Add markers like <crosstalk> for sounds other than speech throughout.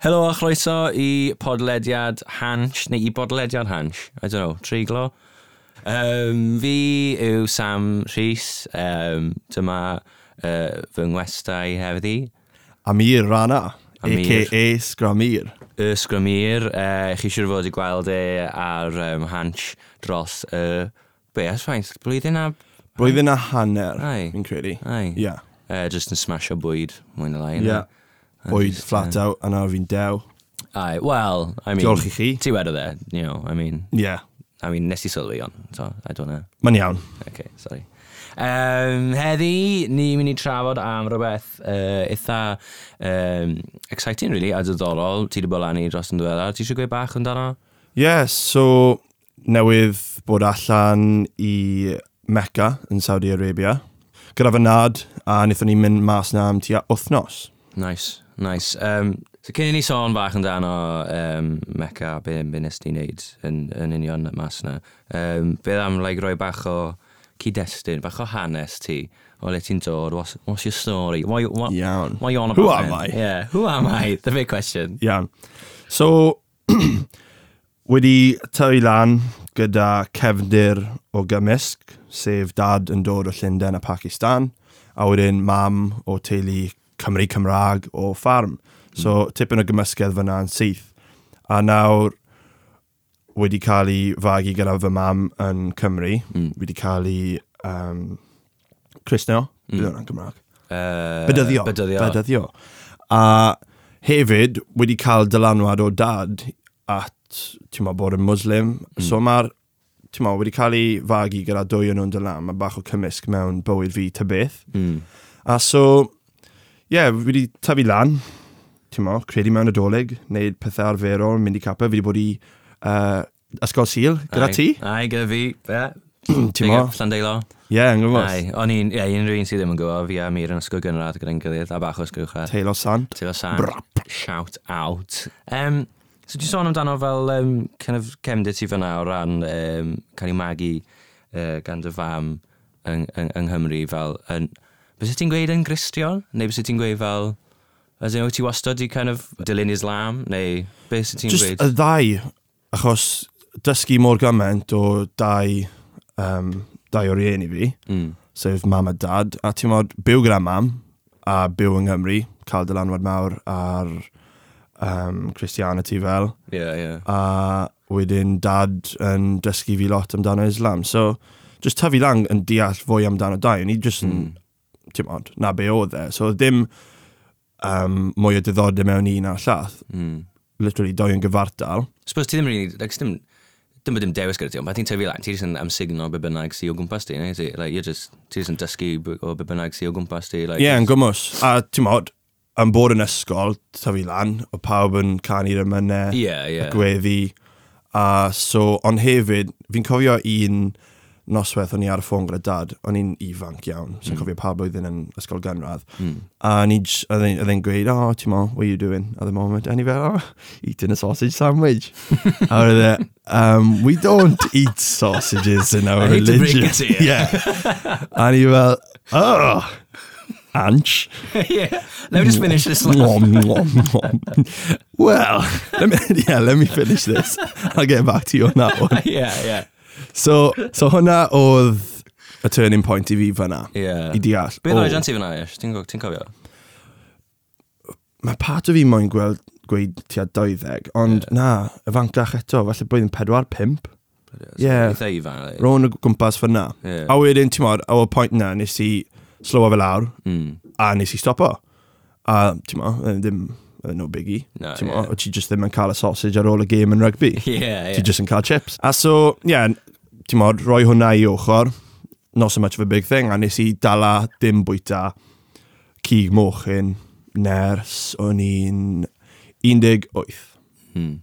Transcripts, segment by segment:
Helo a chroeso i podlediad Hansh, neu i bodlediad Hansh, I don't know, triglo. Um, fi yw Sam Rhys, um, dyma uh, fy ngwestau hefyd Amir Rana, Amir. a.k.a. Sgramir. Y Sgramir, uh, e, chi siwr fod i gweld e ar um, Hansh dros y... Uh, be, asfaint, blwyddyn a... Blwyddyn a hanner, fi'n credu. Ai. Yeah. Uh, e, just yn smasho bwyd, mwyn y lai. Yeah. Bwyd flat out, a nawr fi'n dew. Ai, well, I mean... Diolch i chi. Ti wedodd dde, you know, I mean... Yeah. I mean, nes i sylwi on, so I don't know. Mae'n iawn. Okay, sorry. Um, heddi, ni'n mynd i trafod am rhywbeth uh, eitha um, exciting, really, a diddorol. Ti wedi bod lan i dros yn ddiweddar. Ti eisiau gweud bach yn dano? Yeah, so newydd bod allan i Mecca yn Saudi Arabia gyda fy nad a wnaethon ni mynd mas na am tua wythnos. Nice, nice. Um, so cyn i ni sôn fach amdano um, Mecca, be, be nes ti wneud yn, yn union mas yna, um, beth am like, roi bach o cyd-destun, bach o hanes ti, o le ti'n dod, what's, what's your story? Why, what, Iawn. Why you on about Who am then? I? Yeah, who am I? The big question. Iawn. So, <clears throat> wedi tyfu lan gyda cefndir o gymysg, sef dad yn dod o Llundain a Pakistan, a wedyn mam o teulu Cymru Cymraeg o ffarm. So, hmm. tipyn o gymysgedd fyna yn syth. A nawr, wedi cael ei fagu gyda fy mam yn Cymru. Mm. Wedi cael ei um, Crisneo, mm. bydd hwnna'n Gymraeg. Uh, bydyddio. Bydyddio. Bydyddio. A hefyd wedi cael dylanwad o dad at, ti'n ma, bod yn muslim. Mm. So mae'r, ti'n ma, wedi cael ei fagu gyda dwy yn nhw'n dylan, mae bach o cymysg mewn bywyd fi ta beth. Mm. A so, ie, yeah, wedi tyfu lan, ti'n mo, credu mewn adolyg, wneud pethau arferol, mynd i capa, fi wedi bod i uh, ysgol sil, gyda ai, ti? Ai, gyda fi, fe. ti'n mo? Llandeilo. Ie, <clears throat> yeah, yn gwybod. Ai, o'n i'n, ie, unrhyw un sydd ddim yn gwybod, fi a Mir yn ysgol gynradd gyda'n gilydd, a bach o ysgwchad. Teilo Sant. Teilo Sant. Brap. Shout out. Um, so, ti'n sôn amdano fel um, kind of cemdyd ti fyna o ran um, cael ei magu uh, gan dy fam yng, yng, yng Nghymru fel yn, Bys ti'n gweud yn gristion? Neu bys ti'n gweud fel... As in, ti wastad i kind of dilyn Islam? Neu beth sy'n ti'n gweud? Just y ddau, achos dysgu mor gymaint o dau, um, dau o rieni fi, mm. sef mam a dad, a ti'n modd byw gyda mam, a byw yng Nghymru, cael dylanwad mawr ar um, Christianity fel. Yeah, yeah. A wedyn dad yn dysgu fi lot amdano Islam. So, just tyfu lang yn deall fwy amdano dau. O'n just yn mm ti'n modd, na be oedd e. So ddim um, mwy o diddordeb mewn un a'r llath. Mm. Literally, doi yn gyfartal. Sbos ti ddim rili, like, dim, dim bod dim dewis gyda ti, ond ti'n tyfu lan, ti jyst yn amsugno be bynnag sy'n o gwmpas ti, neu ti? Like, you're just, ti jyst yn dysgu o be bynnag sy'n o gwmpas ti. Ie, like, yeah, yn gwmws. A ti'n modd, yn bod yn ysgol, tyfu lan, o pawb yn canu'r ymynau, yeah, yeah. y gweddi. A so, ond hefyd, fi'n cofio un noswaith o'n i ar y ffôn gyda dad, o'n i'n ifanc iawn, sy'n Mm. cofio pa blwyddyn yn ysgol gynradd. Mm. A ni j- oedd e'n oedd e'n gweud, oh, ti'n mo, what are you doing at the moment? A ni fel, oh, eating a sausage sandwich. <laughs> a oedd e, um, we don't eat sausages in our I hate to break religion. it to you. yeah. A ni fel, oh, Anch. <laughs> yeah. Let me just finish this. Nom, nom, nom. Well, let me, <laughs> yeah, let me finish this. I'll get back to you on that one. yeah, yeah. So, so hwnna oedd y turning point i fi fyna. Yeah. I deall. Beth oedd oh. ti fyna, Ish? Ti'n ti cofio? Mae part o fi moyn gweld gweud tua 20, ond yeah. na, y fancach eto, falle bod yn 4-5. Ie. Yeah. Ro'n y gwmpas fyna. Yeah. A wedyn, ti'n modd, o pwynt na, nes i slowo fel lawr, mm. a nes i stopo. A, ti'n modd, ddim no biggie. No, ti'n yeah. ti just ddim yn cael y sausage ar ôl y game yn rugby. <laughs> Yeah, yeah. Ti just yn cael chips. A so, ie, yeah, ti'n modd, roi hwnna i ochr, not so much of a big thing, a nes i dala dim bwyta cig mochyn ners o'n i'n 18. Hmm.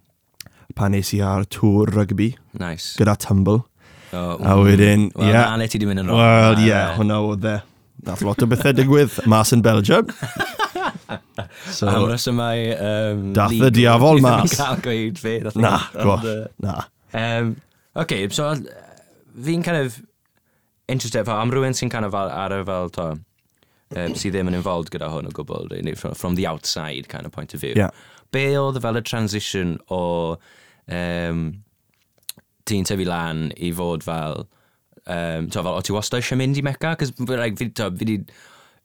Pan nes i ar tŵr rugby. Nice. Gyda tumble. Oh, a mm. wedyn. Wel, yeah. na, le ti di mynd yn rong. Wel, ie, yeah, hwnna oedd e. Nath lot o bethau digwydd mas yn Belgium. <laughs> so, Am resymau... Um, Dath y diafol mas. Ddim cael gweud fe. Na, gosh, uh, na. Um, okay, so fi'n kind of interested fel am rhywun sy'n kind of ar y fel to um, sydd ddim yn involved gyda hwn o gwbl from, from the outside kind of point of view yeah. be oedd fel y transition o um, ti'n tyfu lan i fod fel um, to fel o ti wastad eisiau mynd i Mecca cos like, fi, to, fi di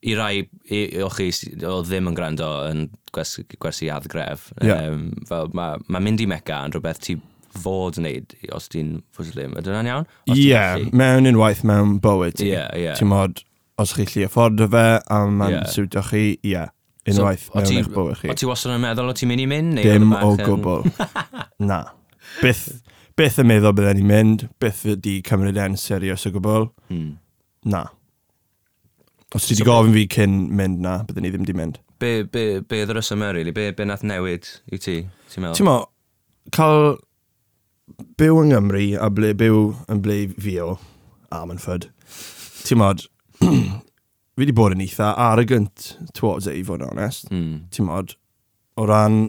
i rai i, o chi o ddim yn gwrando yn gwersi, gwersi addgref, yeah. um, fel mae ma mynd i meca yn rhywbeth ti fod yn neud os ti'n fwslim. Ydy hwnna'n iawn? Ie, yeah, gallu... mewn unwaith mewn bywyd ti. Yeah, yeah. Ti'n modd, os chi lli afforddio fe a mae'n yeah. siwtio chi, ie. Yeah. Unwaith so, mewn eich bywyd chi. O ti wastad yn meddwl o ti'n mynd i mynd? Neu Dim o gwbl. <laughs> Na. Byth, byth yn meddwl bydden ni'n mynd, byth ydi cymryd e'n serios o gwbl. Hmm. Na. Os ti wedi so, gofyn fi cyn mynd na, byddwn ni ddim wedi mynd. Be, be, be oedd yr ysym yma, really? Be, be nath newid i ti, ti'n meddwl? Ti'n meddwl, cael byw yng Nghymru a ble, byw yn ble fi o, Amanford, ti'n meddwl, <clears throat> fi wedi bod yn eitha arrogant towards e, it, i fod yn onest. Mm. Ti'n modd, o ran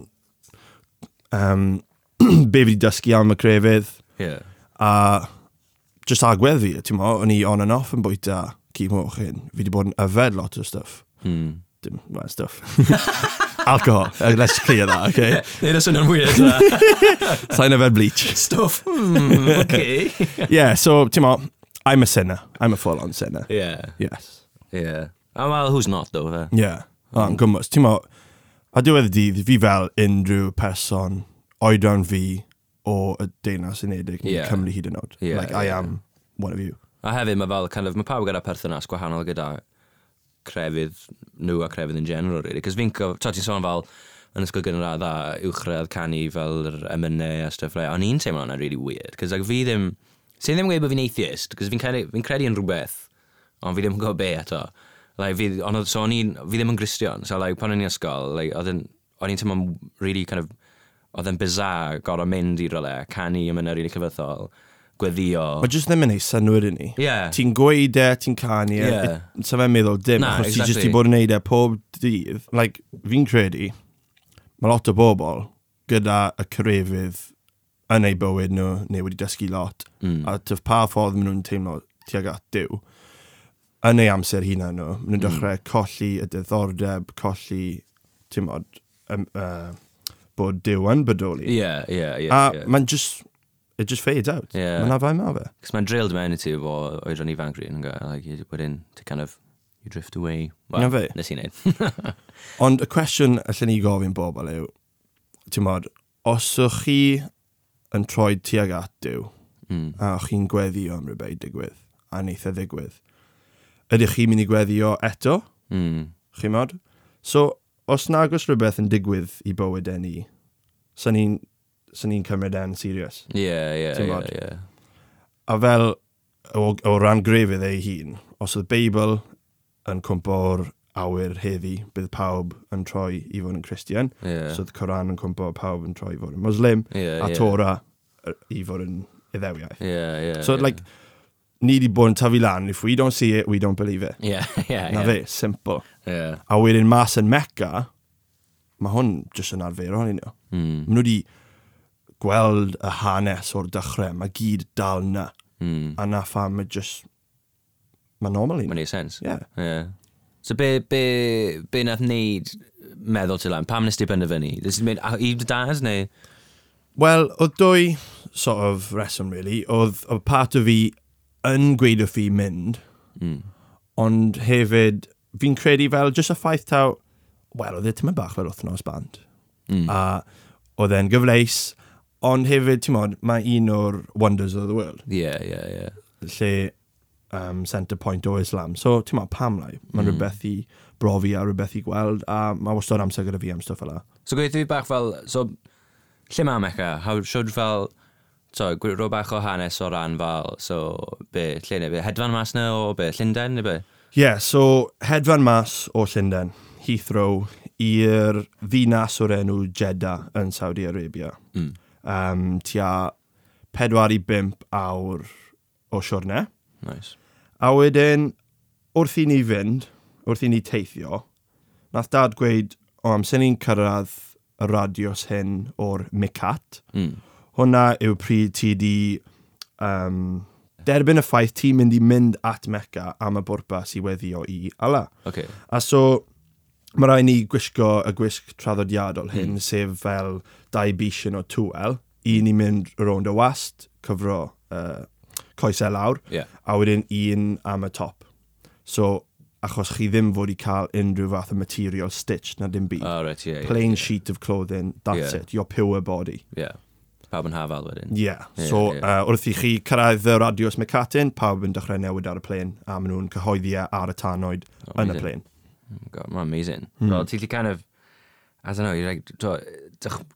um, <clears throat> be fi wedi dysgu am y crefydd. Yeah. A just agwedd fi, ti'n modd, o'n i on and off yn bwyta ci moch hyn, fi wedi bod yn yfed lot o stuff. Hmm. Dim, well, stuff. <laughs> Alcohol. Uh, let's clear that, okay? <laughs> Neud os yna'n weird. Sa'n <laughs> yfed bleach. Stuff. Hmm, okay. yeah, so, ti'n mo, I'm a sinner. I'm a full-on sinner. Yeah. Yes. Yeah. Oh, well, who's not, though? Uh? Yeah. Oh, yn gwmwys. Ti'n mo, a diwedd y dydd, fi fel unrhyw person oedran fi o y deunas unedig yeah. Cymru hyd yn oed. Yeah, like, yeah. I am one of you. A hefyd mae fel, kind of, mae pawb gyda perthynas gwahanol gyda crefydd nhw a crefydd yn general, really. Cos fi'n cof, ti'n sôn fel, yn ysgol gynradd dda, uwchradd canu fel yr emynau a stuff like, o'n i'n teimlo hwnna'n really weird. Cos like, fi ddim, sy'n ddim yn gweud bod fi'n atheist, cos fi'n credu, fi credu yn rhywbeth, ond fi ddim yn gwybod be eto. Like, fi, ond oedd, so o'n i'n, fi ddim yn gristion, so like, pan o'n i'n ysgol, like, o'n i'n teimlo'n really kind of, oedd yn bizar gorau mynd i rolau, canu ymynau really cyfythol gweddio. Mae jyst ddim yn ei synwyr i ni. Yeah. Ti'n gweud e, ti'n canu e. Yeah. Sa fe'n meddwl dim, Na, achos exactly. ti jyst i bod yn neud e pob dydd. Like, fi'n credu, mae lot o bobl gyda y cyrefydd yn ei bywyd nhw, neu wedi dysgu lot, mm. a tyf pa ffordd maen nhw'n teimlo tuag at Dyw, yn ei amser hunan nhw, maen nhw'n mm. dechrau mm. colli y diddordeb, colli, ti'n modd, um, uh, bod Dyw yn bodoli. Ie, ie, ie. A yeah. mae'n just it just fades out. Yeah. Mae'n afael ma fe. Cos mae'n drilled mewn i ti o oedran ifanc rydyn yn gael, like, you, wedyn, to kind of, you drift away. Wel, fe. nes i wneud. <laughs> Ond y cwestiwn allan ni gofyn bobl yw, ti'n modd, os ych chi yn troi tuag at diw, mm. a chi'n gweddio am rhywbeth digwydd, a neith e ddigwydd, ydych chi'n mynd i gweddio eto? Mm. Chi'n modd? So, os nag oes rhywbeth yn digwydd i bywyd e ni, sy'n ni'n sy'n ni'n cymryd e'n serious. Ie, ie, ie. A fel o, o ran grefydd ei hun, os oedd Beibl yn cwmpo'r awyr heddi, bydd pawb yn troi i fod yn Christian. Yeah. So oedd Coran yn cwmpo pawb yn troi i fod yn Muslim, yeah, a yeah. Tora i fod yn iddewiaeth. Yeah, yeah, so, yeah. like, ni wedi bod yn tafu lan, if we don't see it, we don't believe it. Yeah, <laughs> yeah, Na yeah. fe, simple. Yeah. A wedyn mas yn Mecca, mae hwn jyst yn arferol i nhw. Mm. Mae nhw wedi gweld y hanes o'r dechrau, mae gyd dal na. Mm. A na pham mae just... Mae normal i. Mae'n ei sens. Yeah. yeah. So be, be, be nath wneud meddwl ti lan? Pam nes ti benderfynu? Nes ti'n mynd i dad neu? Wel, oedd dwy sort of reswm, really. Oedd, oedd part o fi yn gweud o fi mynd, mm. ond hefyd, fi'n credu fel, just y ffaith taw, wel, oedd e tymau bach fel wythnos band. Mm. A oedd e'n gyfleis, Ond hefyd, ti'n modd, mae un o'r wonders of the world. Yeah, yeah. Yeah. Lle um, centre point o Islam. So, ti'n modd, pam lai? Mae'n mm. rhywbeth i brofi a rhywbeth i gweld, a mae wastad amser gyda fi am stuff fel So, gweithio fi bach fel, so, lle mae Mecca? How should fel, so, rwy'n bach o hanes o ran fel, so, be, lle neu be, hedfan mas na o be, Llundain neu be? Yeah, so, hedfan mas o Llundain, Heathrow, i'r ddinas o'r enw Jeddah yn Saudi Arabia. Mm um, tua 4 i 5 awr o siwrne. Nice. A wedyn, wrth i ni fynd, wrth i ni teithio, nath dad gweud, o oh, amser ni'n cyrraedd y radios hyn o'r Micat, mm. hwnna yw pryd ti di um, derbyn y ffaith ti'n mynd i mynd at Mecca am y bwrpas i weddio i Ala. Okay. A so, mae rhaid ni gwisgo y gwisg traddodiadol hyn, mm. sef fel dau bisyn o tŵel. Un i mynd rownd y wast, cyfro uh, coesau e lawr, yeah. a wedyn un am y top. So, achos chi ddim fod i cael unrhyw fath o material stitch na dim byd. Oh, right, yeah, Plain yeah, sheet of clothing, that's yeah. it, your pure body. Yeah. Pawb yn hafal wedyn. Yeah. yeah so, yeah. Uh, wrth i chi cyrraedd y radios mecatyn, pawb yn dechrau newid ar y plane a maen nhw'n cyhoeddi e ar y tanoed oh, yn y plen. Oh God, mae'n amazing. Mm. Well, ti'n kind of, I don't know, you're like, do,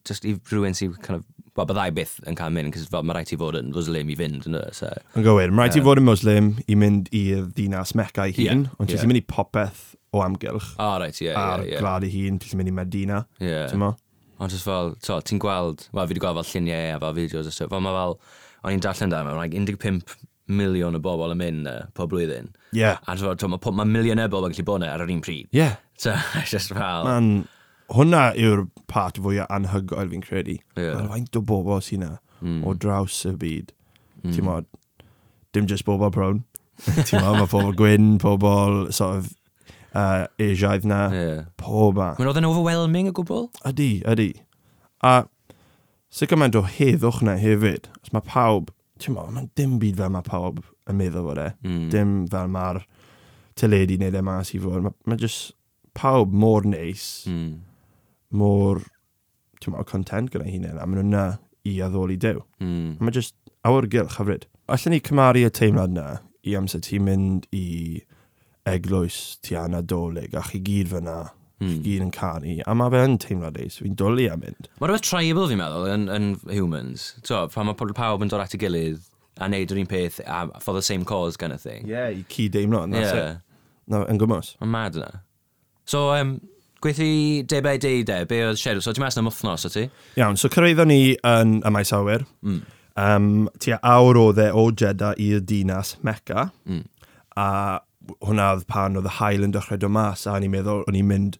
just i rhywun sy'n kind of, well, byddai byth yn cael mynd, cos fel mae rhaid ti fod yn Muslim i fynd, yn ynddo, e? so... Yn gywir, mae rhaid ti fod yn Muslim i mynd i'r ddinas Mecca i hun, yeah, ond ti'n yeah. mynd i popeth o amgylch. Oh, right, yeah, a'r yeah, yeah. glad i hun, ti'n mynd i Medina, yeah. ti'n mo? Ond just fel, so, ti'n gweld, wel, fi wedi gweld fel lluniau a fel fideos a stuff, fel mae fel, o'n i'n darllen da, mae'n like 15 miliwn o bobl yn mynd uh, pob blwyddyn. Ie. Yeah. A so, mae ma miliynau e bobl yn gallu bod e ar yr un pryd. Ie. Yeah. So, <laughs> just fel... Man, hwnna yw'r part fwyaf anhygoel fi'n credu. Yeah. Faint o bobl sy'n na mm. o draws y byd. Mm. Ti'n modd, dim just bobl brown. <laughs> Ti'n modd, mae pobl gwyn, pobl sort of uh, Asiaidd na, yeah. pob ma. Mae'n oedd yn overwhelming o gwbl? Ydy, ydy. A sicr mae'n do heddwch na hefyd. Os mae pawb ti'n mo, mae'n dim byd fel mae pawb yn meddwl fod e. Mm. Dim fel mae'r teledu neu le mas i fod. Mae ma just pawb mor neis, mm. mor, ti'n mo, content gyda'i hunain, a maen nhw'n na i addoli dew. Mm. Mae just awyrgylch hyfryd. Allen ni cymaru y teimlad na i amser ti'n mynd i eglwys ti anadolig a chi gyd fyna mm. gyd yn canu, A mae fe yn teimlo reis, fi'n dwlu am mynd. Mae rhywbeth tribal fi'n meddwl yn, yn humans. So, pan mae pawb yn dod at ei gilydd a wneud yr un peth a, for the same cause kind of thing. Yeah, i cyd deimlo, and that's yeah. it. No, yn gwmwys. Mae'n mad yna. So, um, gweithio debau deudau, be oedd Sheriff? So, ti'n mas am wythnos o ti? Iawn, so cyrraeddon ni yn y maes awyr. Mm. Um, tua awr o dde o Jeddah i'r dinas Mecca. Mm. A hwnna oedd pan oedd y hael yn dechrau dod mas, a ni'n meddwl, o'n i'n mynd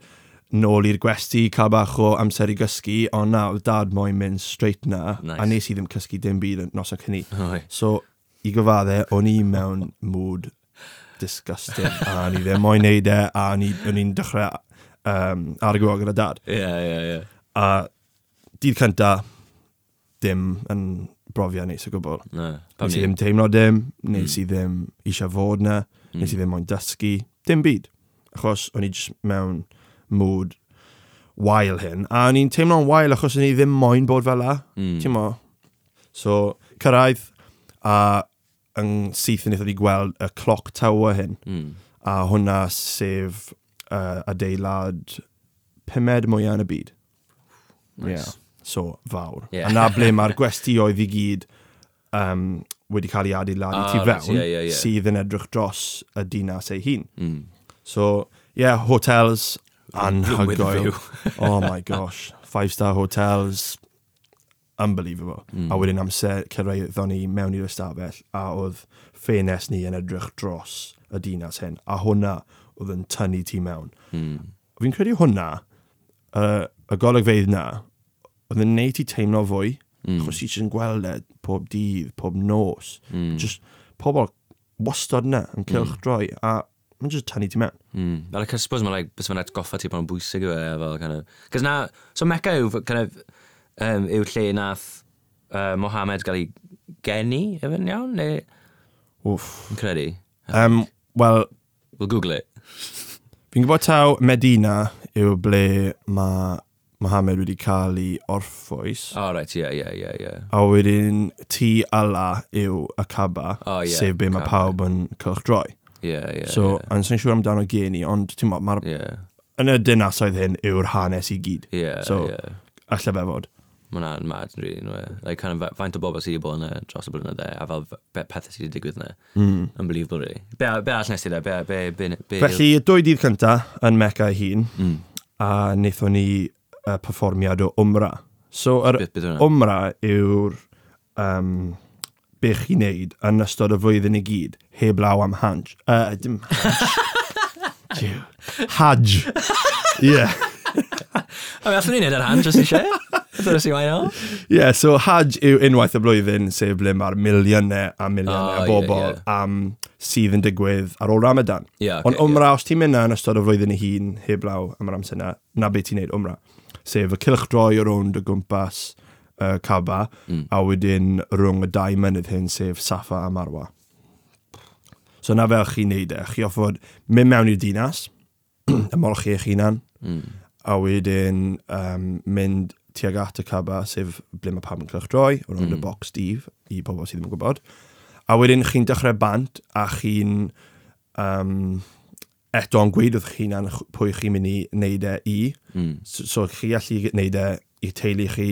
nôl i'r gwesti, cael bach o amser i gysgu, ond na, oedd dad moyn mynd straight na, nice. a nes i ddim cysgu dim byd nos o'n cynni. Oi. So, i gyfadde, o'n i mewn mood disgusting, a ni ddim moyn neud e, a o'n i'n dechrau um, ar y argwo gyda dad. Ie, yeah, ie, yeah, ie. Yeah. A dydd cynta, dim yn brofiad neis o gwbl. Ne, nes i ddim teimlo dim, nes hmm. i ddim eisiau fod na. Mm. Nes i ddim moyn dysgu dim byd. Achos o'n i just mewn mood wael hyn. A o'n i'n teimlo'n wael achos o'n i ddim moyn bod fel la. Mm. Ti'n mo? So, cyrraedd a yng syth yn eithaf i gweld y clock tower hyn. Mm. A hwnna sef uh, adeilad pumed mwyaf yn y byd. Nice. Yeah. So, fawr. Yeah. A na ble mae'r gwestioedd i gyd um, wedi cael ei adeiladu ah, tu fewn, right, yeah, yeah, yeah. sydd yn edrych dros y dinas ei hun. Mm. So, yeah, hotels anhygoel. <laughs> oh my gosh, five-star hotels, unbelievable. Mm. A wedyn amser cyrraeddon ni mewn i'r ystafell a oedd ffenes ni yn edrych dros y dinas hyn. A hwnna oedd yn tynnu ti mewn. Mm. Fi'n credu hwnna, uh, y golygfeidd na, oedd yn neud ti teimlo fwy Mm. Chos i ti'n gweld e pob dydd, pob nos. Mm. Just pobl wastad yna yn cylch mm. droi a mae'n just tynnu ti mewn. Mm. Fel y cyspos, mae'n like, bys mae'n goffa ti bod yn bwysig yw e, fel kind of... Cos na, so Mecca yw, kind of, um, yw lle nath uh, Mohamed gael ei geni, efo'n iawn, neu... Wff. Yn credu. Um, Wel... We'll google it. Fi'n gwybod taw Medina yw ble mae Mohamed wedi cael ei orffwys. O, oh, right, ie, ie, ie, ie. A wedyn ti ala yw y caba, oh, yeah, sef be mae pawb yn cylch droi. Ie, yeah, ie. Yeah, so, yeah. a'n sy'n siŵr amdano geni, ond ti'n modd, mae'r... Yeah. Yn y dinasoedd hyn yw'r hanes i gyd. Ie, yeah, so, yeah. allai fe fod. Mae hwnna'n mad yn rili, anyway. E? like, kind of, faint o bobl sydd wedi bod yna dros y blynydde, a fel be, pethau sydd wedi digwydd yna. Mm. Unbelievable, really. Be, be all nes i da? Be, be, be, be, Felly, dwy dydd cynta yn Mecca ei hun, mm. a wnaethon ni uh, perfformiad o Umra. So, yr bit, bit Umra yw'r um, be chi'n neud yn ystod y flwyddyn i gyd, heb law am hanj. Uh, dim hanj. Jew. Hajj. Ie. A mi allwn ni'n neud yr hanj os eisiau. Dyna sy'n wain o. Ie, so hajj yw unwaith y blwyddyn sef ble mae'r miliynau a miliynau oh, o bobl yeah, yeah. am sydd yn digwydd ar ôl Ramadan. Yeah, okay, Ond umra, yeah. os ti'n mynd yn ystod y flwyddyn ei hun, heb law am yr amser yna, na beth ti'n neud umra sef y cilchdroi o rownd y gwmpas uh, Caba, mm. a wedyn rhwng y dau mynydd hyn sef Saffa a Marwa. So na fel chi'n neud e, chi offod mynd mewn i'r dinas, <clears throat> ymolchi eich hunan, mm. a wedyn um, mynd tuag at y caba, sef ble mae pam yn cilchdroi, o rownd mm. y hmm. box Steve, i bobl sydd ddim yn gwybod. A wedyn chi'n dechrau bant, a chi'n... Um, eto yn gweud wrth chi'n an pwy chi'n mynd i wneud e i. Mm. So, so chi allu wneud e i teulu chi,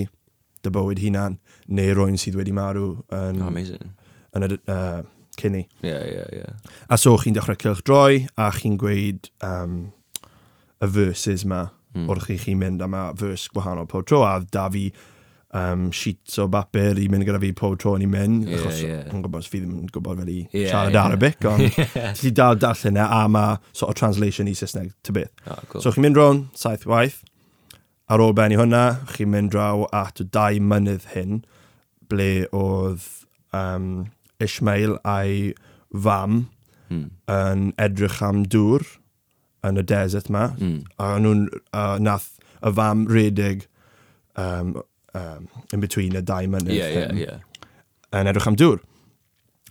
dy bywyd hunan, neu rwy'n sydd wedi marw yn, oh, amazing. yn y uh, cynni. Yeah, yeah, yeah. A so chi'n dechrau cilch droi a chi'n gweud um, y verses ma mm. wrth chi chi'n mynd am y verse gwahanol pob tro a da fi um, sheets o bapur i mynd gyda fi pob tro ni'n mynd, yeah, achos yeah. yn gwybod, fi ddim yn gwybod fel i yeah, siarad yeah. Arabic, ond <laughs> yeah. ti dal darllen e, a mae sort of translation i Saesneg, ty beth. Oh, cool. So chi'n mynd rown, saith waith, ar ôl benni hwnna, chi'n mynd draw at dau mynydd hyn, ble oedd um, Ishmael a'i fam hmm. yn edrych am dŵr yn y desert ma, mm. a nhw'n uh, nath y fam redig um, um, in between y dau mynydd. Yeah, yeah, yeah. Yn edrych am dŵr.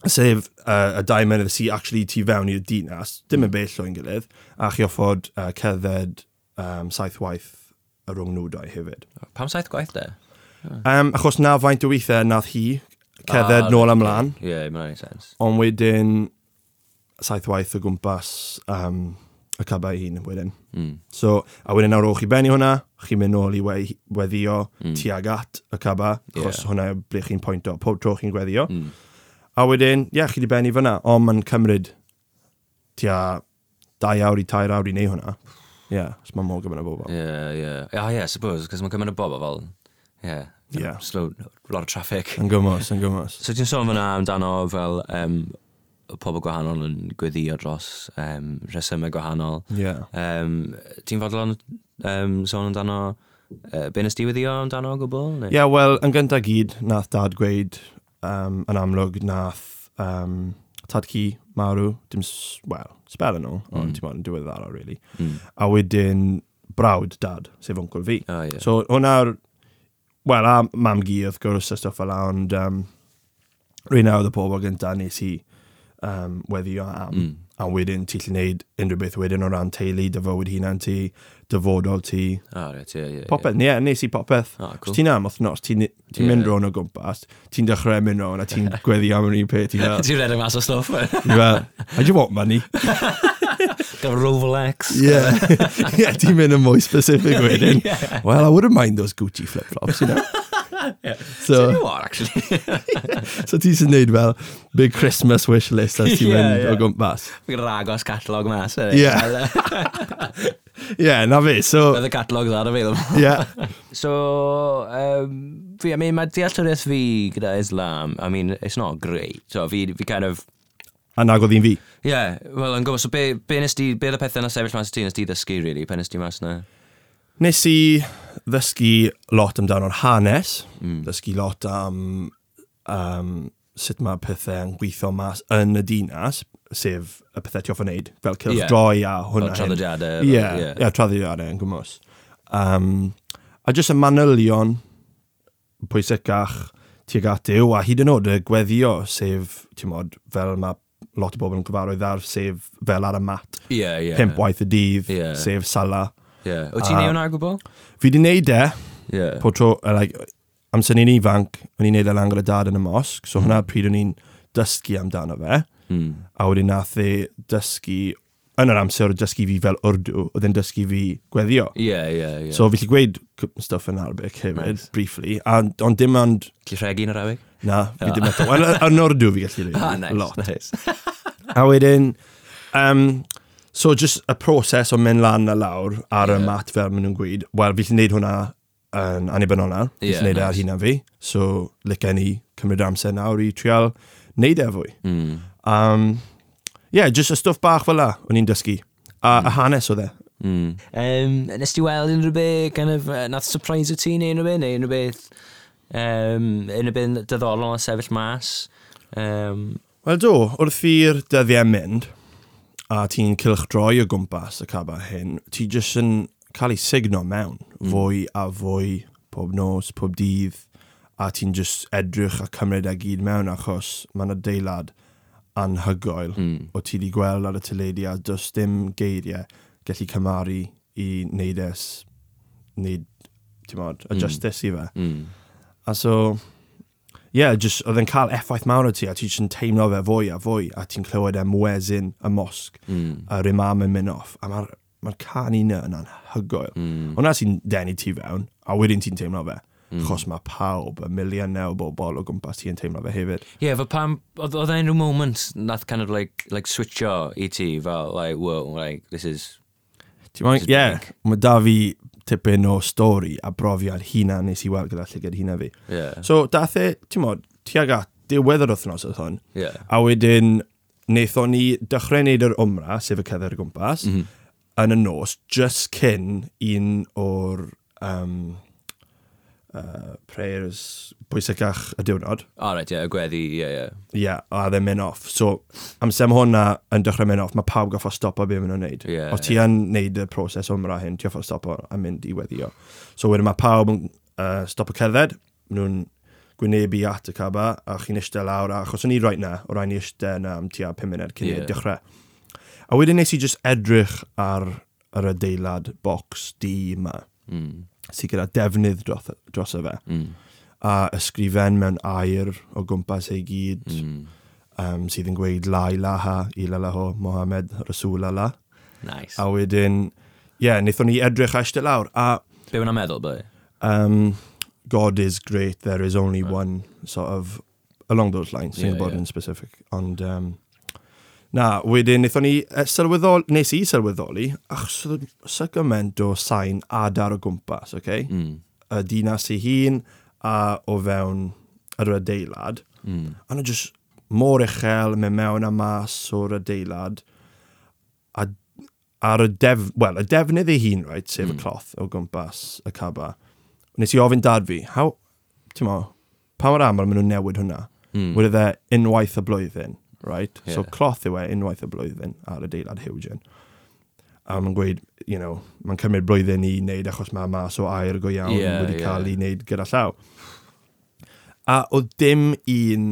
Sef uh, y dau mynydd sy'n actually tu fewn i'r dinas, dim yn hmm. bell o'n gilydd, a chi offod uh, cerdded um, saith waith y rhwng nhw dau hefyd. Pam saith gwaith de? Um, achos na faint o weithiau nath hi cerdded ah, nôl ymlaen. Ie, yeah, mae'n sens. Ond wedyn saith waith o gwmpas um, y caba cabau hun wedyn. Mm. So, a wedyn nawr o'ch chi benni hwnna, chi'n mynd nôl i we, weddio mm. tuag at y caba, achos yeah. hwnna yw ble chi'n pwynto, pob tro chi'n gweddio. Mm. A wedyn, ie, yeah, chi wedi benni fyna, ond mae'n cymryd tua 2 awr i 3 awr i neu hwnna. Ie, yeah, so mae'n mor gymryd o bobl. Ie, yeah, ie. Yeah. Ah, yeah, suppose, cos mae'n cymryd o bobl fel, ie, yeah, yeah. slow, lot of traffic. Yn gymos, yn gymos. So ti'n sôn fyna amdano fel um, pobl gwahanol yn gweddio dros um, resymau gwahanol. Yeah. Um, Ti'n fodlon um, sôn amdano uh, be nes di weddio amdano o gwbl? Ie, yeah, wel, yn gyntaf gyd, nath dad gweud um, yn amlwg, nath um, tad ci marw, dim, wel, spel yn ôl, mm. ond ti'n modd yn diweddaro, really. Mm. A wedyn, brawd dad, sef uncle fi. Oh, yeah. So, hwnna'r, wel, a mam gi, wrth gwrs, a stuff fel la, ond um, rwy'n awr y pobl gyntaf nes i um, weddio am. Mm. A wedyn ti lle wneud unrhyw beth wedyn o ran teulu, dy fywyd hunan ti, dyfodol ti. Ah, right, yeah, yeah, popeth, ie, yeah. yeah, nes i popeth. Ah, cool. Os ti'n am othnos, ti'n ti yeah. mynd rown o gwmpas, ti'n dechrau mynd rown a ti'n <laughs> gweddi am yr un peth. Ti'n redeg mas o stwff. Fel, I do want money. <laughs> Gaf Rolex. Yeah, <laughs> yeah ti'n mynd yn mwy specific wedyn. yeah. Well, I wouldn't mind those Gucci flip-flops, you know yeah. So, you are, actually. <laughs> so ti sy'n neud fel big Christmas wish list as ti'n yeah, mynd yeah. o gwmpas. Fi'n ragos catalog mas. Yeah. yeah, <laughs> na fi. So, Oedd y catalog ddar available. yeah. <laughs> So, um, fi, I mean, mae dealltwriaeth fi gyda Islam, I mean, it's not great. So, fi, fi kind of a nag oedd hi'n fi. Ie, yeah, wel, yn gwybod, so be, be nes di, be oedd y pethau yna sefyll mas ti, nes di ddysgu, really, pen nes di mas na? Nes i ddysgu lot amdano'r hanes, mm. ddysgu lot am um, sut mae pethau yn gweithio mas yn y dinas, sef y pethau ti off yn neud, fel cylch yeah. droi a hwnna. Fel traddodiadau. Ie, yeah, yeah. yeah, traddodiadau e, yn gwmwys. Um, a jyst y manylion pwysicach tuag at yw, a hyd yn oed y gweddio, sef, ti'n modd, fel mae lot o bobl yn gyfarwydd ar, sef fel ar y mat. Ie, yeah, ie. Yeah. Pimp waith y dydd, yeah. sef sala. Yeah. Wyt ti'n neud hwnna gwbl? Fi di neud e, yeah. po tro, uh, like, amser ni'n ifanc, o'n i'n neud e lan gyda dad yn y mosg, so mm. hwnna pryd o'n i'n dysgu amdano fe, mm. a wedyn nath e dysgu yn yr amser o dysgu fi fel wrdw, oedd e'n dysgu fi gweddio. Ie, yeah, ie, yeah, ie. Yeah. So fi lli gweud stuff yn Arabic hefyd, nice. briefly, a, ond dim ond... Lli rhegi yn Arabic? Na, fi oh. dim eto. Yn wrdw fi gallu <laughs> rhegi. Ah, nice, lot. nice. a wedyn, um, So just y proses o mynd lan a lawr ar yeah. y mat fel maen nhw'n gweud, wel fi lli'n neud hwnna yn annibynnol nawr, fi yeah, neud e nice. ar hynna fi, so licen ni cymryd amser nawr i trial neud e fwy. Mm. Um, yeah, just y stwff bach fel la, o'n i'n dysgu. A, mm. a hanes oedd e. Mm. Um, nes ti weld unrhyw beth, kind of, uh, nath surprise o ti neu unrhyw beth, neu unrhyw beth, um, unrhyw beth diddorol a sefyll mas? Um, Wel do, wrth i'r dyddiau mynd, a ti'n cilchdroi o gwmpas y caban hyn, ti jyst yn cael ei signo mewn mm. fwy a fwy pob nos, pob dydd, a ti'n jyst edrych a cymryd a gyd mewn achos mae'n adeilad anhygoel mm. o ti wedi gweld ar y teledu a does dim geiriau gallu cymaru i wneud es, wneud, ti'n modd, adjustus mm. i fe. Mm. A so, yeah, just, oedd e'n cael effaith mawr o ti, a ti jyst yn teimlo fe fwy a fwy, a ti'n clywed e wezin y mosg, mm. a'r imam yn mynd off, a mae'r ma can un yn anhygoel. Mm. Hwna sy'n denu ti fewn, a wedyn ti'n teimlo fe. Mm. Chos mae pawb, y miliynau o bobl o gwmpas ti'n teimlo fe hefyd. Ie, yeah, fe pam, oedd unrhyw moment nath kind of like, like switcho i ti, fel, like, whoa, like, this is... Ti'n yeah, mae da fi tipyn o stori a brofiad hynna nes i weld gyda llygad hynna fi. Yeah. So, dath e, ti'n modd, tuag at diwedd yr wythnos oedd hwn, yeah. a wedyn wnaethon ni dechrau wneud yr omra, sef y cedder y gwmpas, mm -hmm. yn y nos, just cyn un o'r um, uh, prayers pwysicach y diwrnod. O, oh, right, ie, yeah, y gweddi, ie, yeah, ie. Yeah. Ie, yeah, a ddim mynd off. So, amser hwnna yn dechrau mynd off, mae pawb goffo stopo beth maen nhw'n neud. Yeah, Os ti yn yeah. neud y proses o'mra hyn, ti goffo stopo a mynd i weddio. So, wedyn mae pawb yn uh, stopo cerdded, maen nhw'n gwynebu at y caba, a chi'n eistedd lawr, a achos o'n i right na, o rai ni eistedd na am tua 5 munud cyn yeah. dechrau. A wedyn nes i just edrych ar yr adeilad box D yma. Mm sy'n gyda defnydd dros, dros y fe. Mm. A ysgrifen mewn air o gwmpas ei gyd, mm. um, sydd yn gweud la ilaha, ilalaho, Mohamed, Rasulallah. Nice. A wedyn, ie, yeah, wnaethon ni edrych ashtu lawr. A, Be wna'n meddwl, bai? Um, God is great, there is only right. one, sort of, along those lines, yeah, Singaporean yeah. specific. Ond, um, Na, wedyn wnaethon ni e, uh, sylweddoli, nes i sylweddoli, achos oedd sy'n gymaint o sain adar o gwmpas, oce? Okay? Mm. Y dinas ei hun a o fewn yr adeilad. Mm. A nhw jyst mor uchel, mynd mewn a mas o'r adeilad. A ar y def... Wel, y defnydd ei hun, right, sef mm. y hmm. cloth o gwmpas y caba. Nes i ofyn dad fi, how... Ti'n mo, pa mor aml maen nhw'n newid hwnna? Mm. Wedi dde unwaith y blwyddyn right? Yeah. So cloth yw e unwaith y blwyddyn ar y deilad Hugin. A mae'n gweud, you know, mae'n cymryd blwyddyn i wneud achos mae mas o air go iawn yeah, wedi yeah. cael ei wneud gyda llaw. A oedd dim un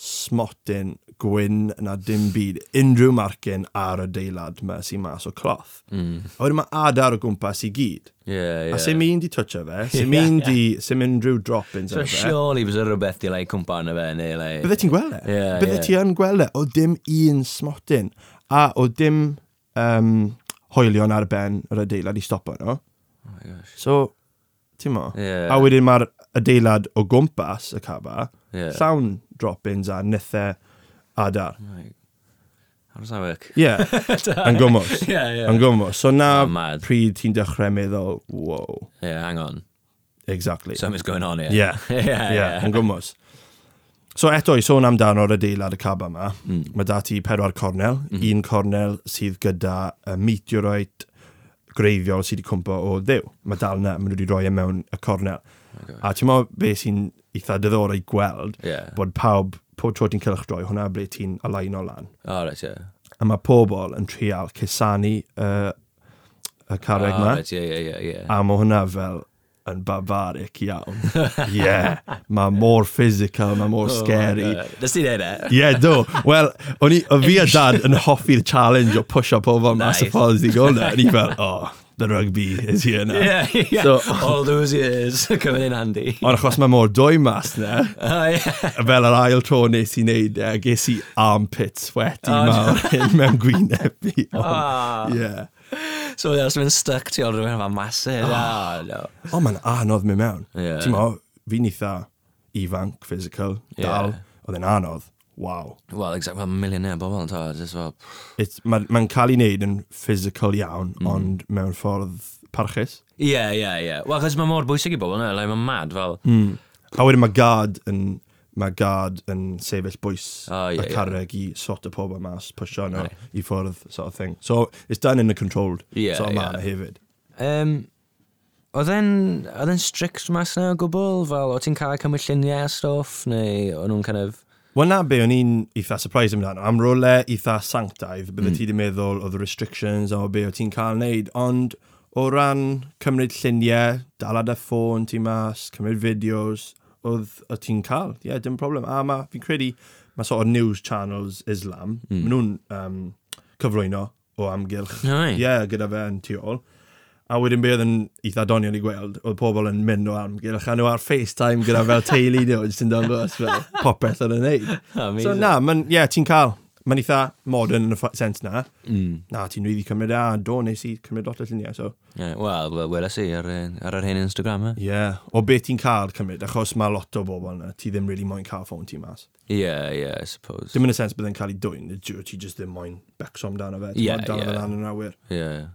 smotyn gwyn na dim byd unrhyw marcyn ar y deilad yma sy'n mas o cloth. Mm. A wedyn mae adar o gwmpas i gyd. Yeah, yeah. A sy'n mynd i twtio fe, sy'n <laughs> mynd i, sy'n mynd rhyw drop-ins so, fe. Surely fysa rhywbeth i lei cwmpa y fe, neu lei... Bydde ti'n gweld e? Yeah, Bydde yeah. ti yn gweld e? O dim un smotyn. A o dim um, hoelion ar ben yr adeilad i stopo nhw. No? Oh so, ti'n mo? Yeah. A wedyn mae'r adeilad o gwmpas y caba, yeah. llawn drop-ins a nithau adar. Right. How does that work? Yeah, <laughs> yn gwmwys. yeah, yeah. Yn gwmwys. So na oh, pryd ti'n dechrau meddwl, wow. Yeah, hang on. Exactly. Something's going on here. Yeah, <laughs> yeah, yeah. yeah. Yn gwmwys. So eto, i sôn amdano'r adeilad y caba yma, mm. mae dati pedwar cornel. Mm. Un cornel sydd gyda y meteorite greiddiol sydd wedi cwmpo o ddew. Mae dal yna, maen nhw wedi rhoi e mewn y cornel. Okay. A ti'n meddwl beth sy'n eitha diddorol i gweld, yeah. bod pawb pob tro ti'n cylchdroi, hwnna ble ti'n alain o lan. O, oh, right, yeah. A mae pobl yn trial cusanu uh, y carreg oh, yna. Right, yeah, yeah, yeah, yeah. A mae hwnna fel yn barbaric iawn. <laughs> yeah, mae mor physical, mae mor oh, scary. Nes ti'n neud e? Yeah, do. Wel, o'n i, o fi a dad yn hoffi'r challenge o pusho pobl mas nice. y ffordd i gwneud. O'n i fel, oh, the rugby is here now. Yeah, <laughs> yeah. So, all those years <laughs> coming in handy. Ond achos mae mor dwy mas na, oh, yeah. fel yr ail tro nes i wneud, e, uh, ges i armpit sweat i oh, mawr <laughs> no. mewn gwyneb fi. Oh. Ah. Yeah. So yeah, so mae'n stuck ti o'r rhywun yma masif. Oh, ah. ah, no. oh mae'n anodd mynd mewn. Yeah. Ti'n mo, fi'n eitha ifanc, physical, yeah. dal, oedd e'n anodd wow. Wel, exact, fel millionaire bobl yn tawad, just fel... Mae'n ma cael ei wneud yn physical iawn, mm. ond mewn ffordd parchus. Ie, ie, ie. Wel, chos mae mor bwysig i bobl, ne? Like, mae'n mad, fel... Mm. A wedyn mae gad yn mae gad yn sefyll bwys oh, yeah, a carreg yeah. i sort o pobl mas, pwysio nhw right. i ffwrdd, sort of thing. So, it's done in a controlled yeah, sort of yeah. manner hefyd. Um, Oedd e'n, oedd e'n strict mas na o gwbl? Fel, o ti'n cael cymryd lluniau a stwff? Neu o'n nhw'n kind of Wel na be, o'n i'n eitha surprise amdano. Am rolau eitha sanctaidd, bydde mm. ti wedi meddwl oedd restrictions o be o ti'n cael wneud, ond o ran cymryd lluniau, dalad y ffôn ti mas, cymryd fideos, oedd o ti'n cael. Ie, yeah, dim problem. A ma, fi'n credu, mae sort of news channels Islam, mm. maen nhw'n um, cyflwyno o amgylch. Ie, no, yeah, gyda fe yn tu ôl. A wedyn beth yn eitha doniol i gweld, oedd pobl yn mynd o amgylch a nhw ar FaceTime gyda fel teulu nhw, jyst yn dangos fel popeth yn y neud. so na, man, yeah, ti'n cael, mae'n eitha modern yn y sens na. Mm. Na, ti'n rydw really cymryd e, a do, nes i cymryd lot o lluniau. So. Yeah, Wel, wel weles i ar, ar yr hen Instagram. Ie, yeah. o beth ti'n cael cymryd, achos mae lot o bobl yna, ti ddim really moyn cael ffôn ti mas. Ie, yeah, ie, yeah, I suppose. Dim yn y sens bydd cael ei dwy'n, ti just ddim moyn becso amdano fe. Ie, ie. Dan yn awyr. Ie, yeah, ie.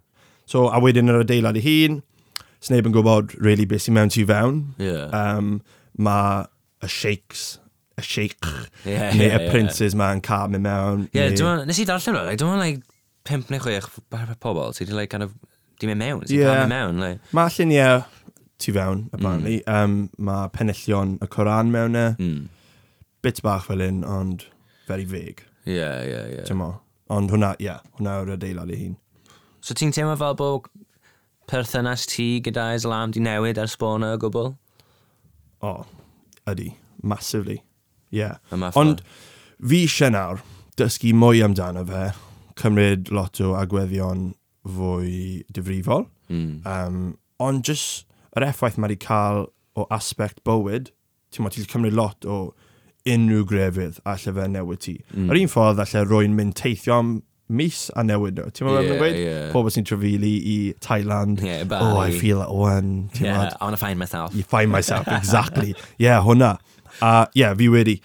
So, a wedyn yr adeilad ei hun, sneb yn gwybod really beth sy'n mewn tu fewn. Yeah. Um, mae y sheiks, y sheik, yeah, neu yeah, y princes yeah. ma'n cael mynd mewn. Ie, yeah, neu... nes i darllen nhw, like, dwi'n like, pimp neu chwech pobl sydd wedi, like, kind of, di mynd mewn, sydd yeah. mewn. Like. Mae lluniau tu fewn, apparently. Mm. Um, mae penillion y Coran mewn e. Mm. Bit bach fel un, ond very vague. Ie, ie, ie. Ond hwnna, ie, yeah, hwnna yw'r adeilad i hun. So ti'n teimlo fel bod perthynas ti gyda Islam di newid ers bona o gwbl? O, oh, ydy. Massively. Yeah. Ond fi eisiau nawr dysgu mwy amdano fe, cymryd lot o agweddion fwy difrifol. Mm. Um, ond just yr effaith mae wedi cael o aspect bywyd, ti'n meddwl, ti'n cymryd lot o unrhyw grefydd a fe newid ti. Mm. Yr un ffordd allai rwy'n mynd teithio am mis a newid nhw. Ti'n meddwl, yeah, gweud? Yeah. Pobl sy'n trafili i Thailand. Yeah, Oh, I feel at one. Yeah, mad? I want to find myself. You find myself, <laughs> exactly. yeah, hwnna. A, uh, yeah, fi wedi.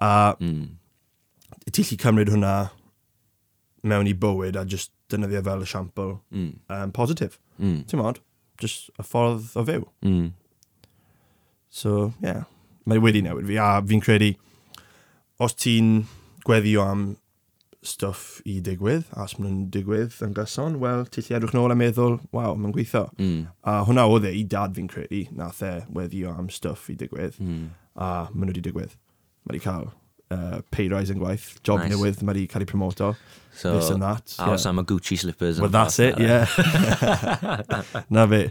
A, uh, mm. ti lli cymryd hwnna mewn i bywyd a just dynyddio fel esiampl mm. um, positif. Mm. Ti'n modd? Just y ffordd o fyw. Mm. So, yeah. Mae wedi newid fi. A fi'n credu, os ti'n gweddio am stwff i digwydd, a os maen nhw'n digwydd yn gyson, wel, ti lle edrych nôl a meddwl, waw, mae'n gweithio. Mm. A hwnna oedd e i dad fi'n credu, nath e weddio am stwff i digwydd, mm. a maen nhw wedi digwydd. Mae wedi cael uh, pay rise yn gwaith, job nice. newydd, mae wedi cael ei promoto. So, this and that. A yeah. am y Gucci slippers. Well, that's it, that yeah. <laughs> na fi,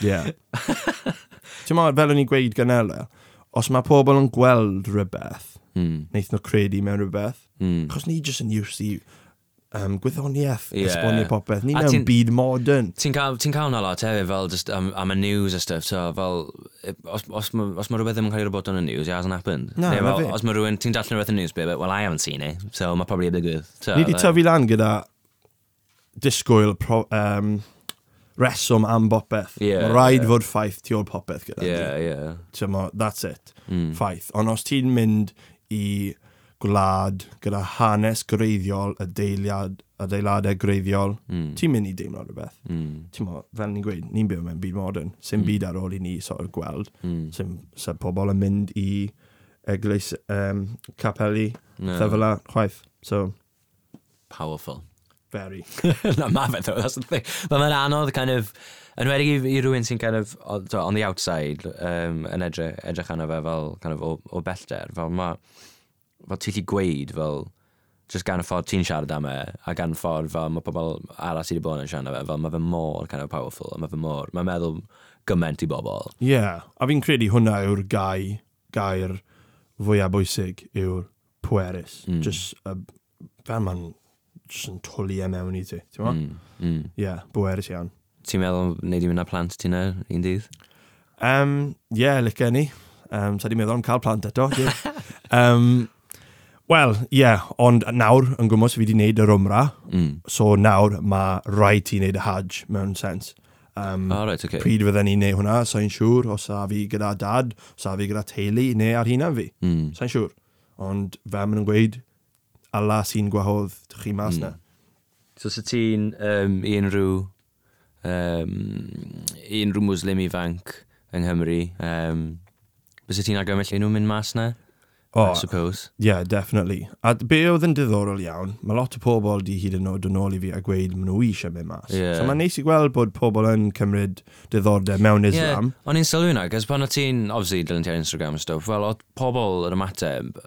yeah. <laughs> Ti'n meddwl, fel o'n i'n gweud gynnal, os mae pobl yn gweld rhywbeth, mm. wnaeth nhw credu mewn rhywbeth, Mm. Chos ni jyst yn used i um, gwyddoniaeth, yeah. esbonio popeth. Ni a mewn byd modern. Ti'n cael, ti cael na lot hefyd fel just, um, am y news a stuff. So, fel, os, os, ma, os mae rhywbeth ddim yn cael ei robot yn y news, it hasn't happened. Na, Neu, fel, os mae rhywun, ti'n dallan rhywbeth yn y news, but, well, I haven't seen it. So, mae probably a digwydd. So, ni wedi like, tyfu lan gyda disgwyl pro, um, reswm am bopeth. Yeah, mae rhaid yeah. fod ffaith tu ôl popeth gyda. Yeah, yeah. So, ma, that's it. Mm. Ffaith. Ond os ti'n mynd i gwlad, gyda hanes greiddiol, adeiliad, adeiladau greiddiol, mm. ti'n mynd i deimlo rhywbeth. Mm. Ti'n mo, fel ni'n gweud, ni'n byw mewn byd modern, sy'n mm. byd ar ôl i ni sort of gweld, mm. sy'n sy pobl yn mynd i eglwys um, capeli, no. fel chwaith. So, Powerful. Very. <laughs> Na, ma fe, though, that's the thing. But mae'n anodd, kind of, yn wedi i, i rhywun sy'n kind of, on the outside, um, yn edrych, edrych arno fe fel, kind of, o, o bellter, fel ma, fel ti'n wedi gweud fel just gan y ffordd ti'n siarad am e a gan y ffordd fel mae pobl arall sydd wedi bod yn siarad am e fel mae fe mor kind of powerful a mae fe mor mae'n meddwl gymaint i bobl Ie, yeah. a fi'n credu hwnna yw'r gai gair fwyaf bwysig yw'r pwerus mm. just uh, fel ma'n just yn twlu e mewn i ti ti'n mm. mm. yeah, bwerus iawn Ti'n meddwl wneud i mynd â plant ti'n er un dydd? Um, yeah, lyca ni. Um, Sa di meddwl am cael plant eto. Um, <laughs> Wel, ie, yeah, ond nawr yn gwmwys fi wedi wneud yr ymra, mm. so nawr mae rhaid ti wneud y hajj mewn sens. Um, oh, right, okay. Pryd fydden ni'n neud hwnna, sa'n siŵr, os a fi gyda dad, os a fi gyda teulu, neu ar hunan fi, mm. sa'n siŵr. Ond fe maen nhw'n gweud, ala sy'n gwahodd chi mas mm. na. So sy ti'n um, unrhyw, um, unrhyw muslim ifanc yng Nghymru, um, bys ti'n agymell nhw'n mynd mas na? Oh, I suppose. Yeah, definitely. A be oedd yn diddorol iawn, mae lot o pobl di hyd yn oed yn ôl i fi a gweud maen nhw eisiau mynd mas. Yeah. So mae'n neis i gweld bod pobl yn cymryd diddordeb mewn Islam. Yeah. O'n i'n sylwi hwnna, gos pan o ti'n, obviously, dilyn ti ar Instagram and stuff, fel oedd pobl yn ymateb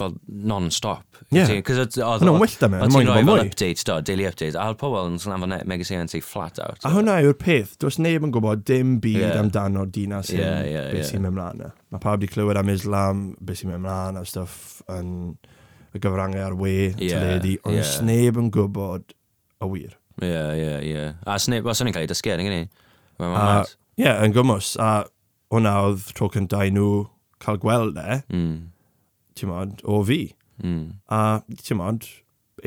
fel non-stop. Yeah. Cos oedd yn wyllt am e, mae'n rhoi fel update, do, daily update, a oedd pobl yn slan fan megasyn ti flat out. A hwnna yw'r peth, dwi'n neb yn gwybod dim byd yeah. amdano dinas yeah, yeah, yeah. beth sy'n mynd mlaen e mae pawb wedi clywed am Islam, beth sy'n mynd mlaen a stuff yn y gyfrangau ar we, yeah, teledu, ond yeah. sneb yn gwybod y wir. Ie, yeah, ie, yeah, ie. Yeah. A sneb, wel, sy'n ni'n cael ei dysgu, yn gynnu. Ie, yeah, yn gymwys. A hwnna oedd tro cynta i nhw cael gweld e, mm. ti'n modd, o fi. Mm. A ti'n modd,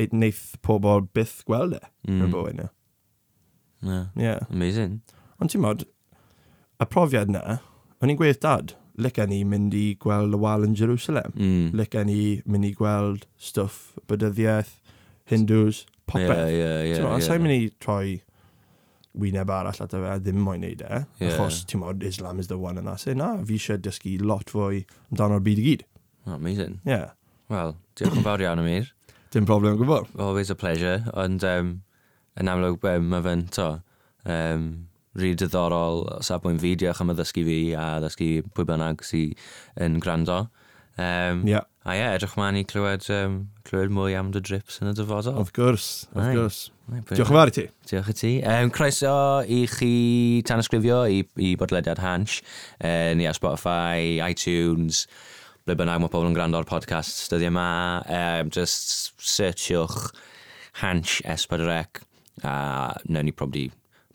wneith pobl byth gweld e, mm. yn bywyd nhw. Yeah. yeah. Amazing. Ond ti'n modd, y profiad na, o'n i'n gweith dad licen ni mynd i gweld y wal yn Jerusalem. Mm. Licen ni mynd i gweld stwff bydyddiaeth, Hindus, popeth. Yeah, yeah, yeah, so, yeah. Sa'n mynd i troi wyneb arall at fe, ddim moyn neud e. Yeah. Achos, ti'n modd, Islam is the one and that's it. Na, fi eisiau dysgu lot fwy amdano'r byd i gyd. Oh, amazing. Yeah. Wel, diolch yn fawr iawn am ir. Dim problem gwybod. Always a pleasure, ond um, yn amlwg um, mae fe'n to. Um, rhi diddorol o safbwynt fi, diolch am y ddysgu fi a ddysgu pwy bynnag sy'n yn gwrando. Um, yeah. A ie, yeah, edrych ma'n i clywed, um, clywed mwy am dy drips yn y dyfodol. Of course, of Ai. gwrs. Ai, Diolch yn fawr i ti. Diolch i ti. Um, croeso i chi tan ysgrifio i, i bodlediad Hansh. Uh, ni ar Spotify, iTunes, ble bynnag mae pobl yn gwrando ar podcast dyddi yma. Um, just searchwch Hansh S4C a newn ni probably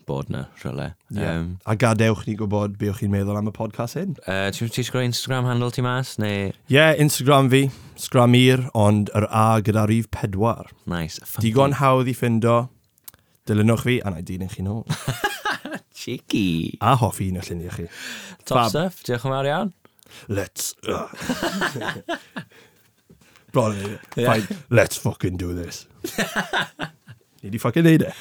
bod na, rhywle. Yeah. Um, a gadewch ni gwybod be chi'n meddwl am y podcast hyn. Uh, Ti'n ti sgwrw Instagram handle ti mas? Ie, neu... yeah, Instagram fi, Scramir, ond yr A gyda rif pedwar. Nice. Digon hawdd i ffindo, dilynwch fi, a na i dyn i chi nôl. <laughs> Cheeky. A hoffi un o lluniau chi. Top Fab. stuff, diolch yn fawr iawn. Let's... Uh. <laughs> Bron, yeah. fine, let's fucking do this. <laughs> Ni di fucking neud e.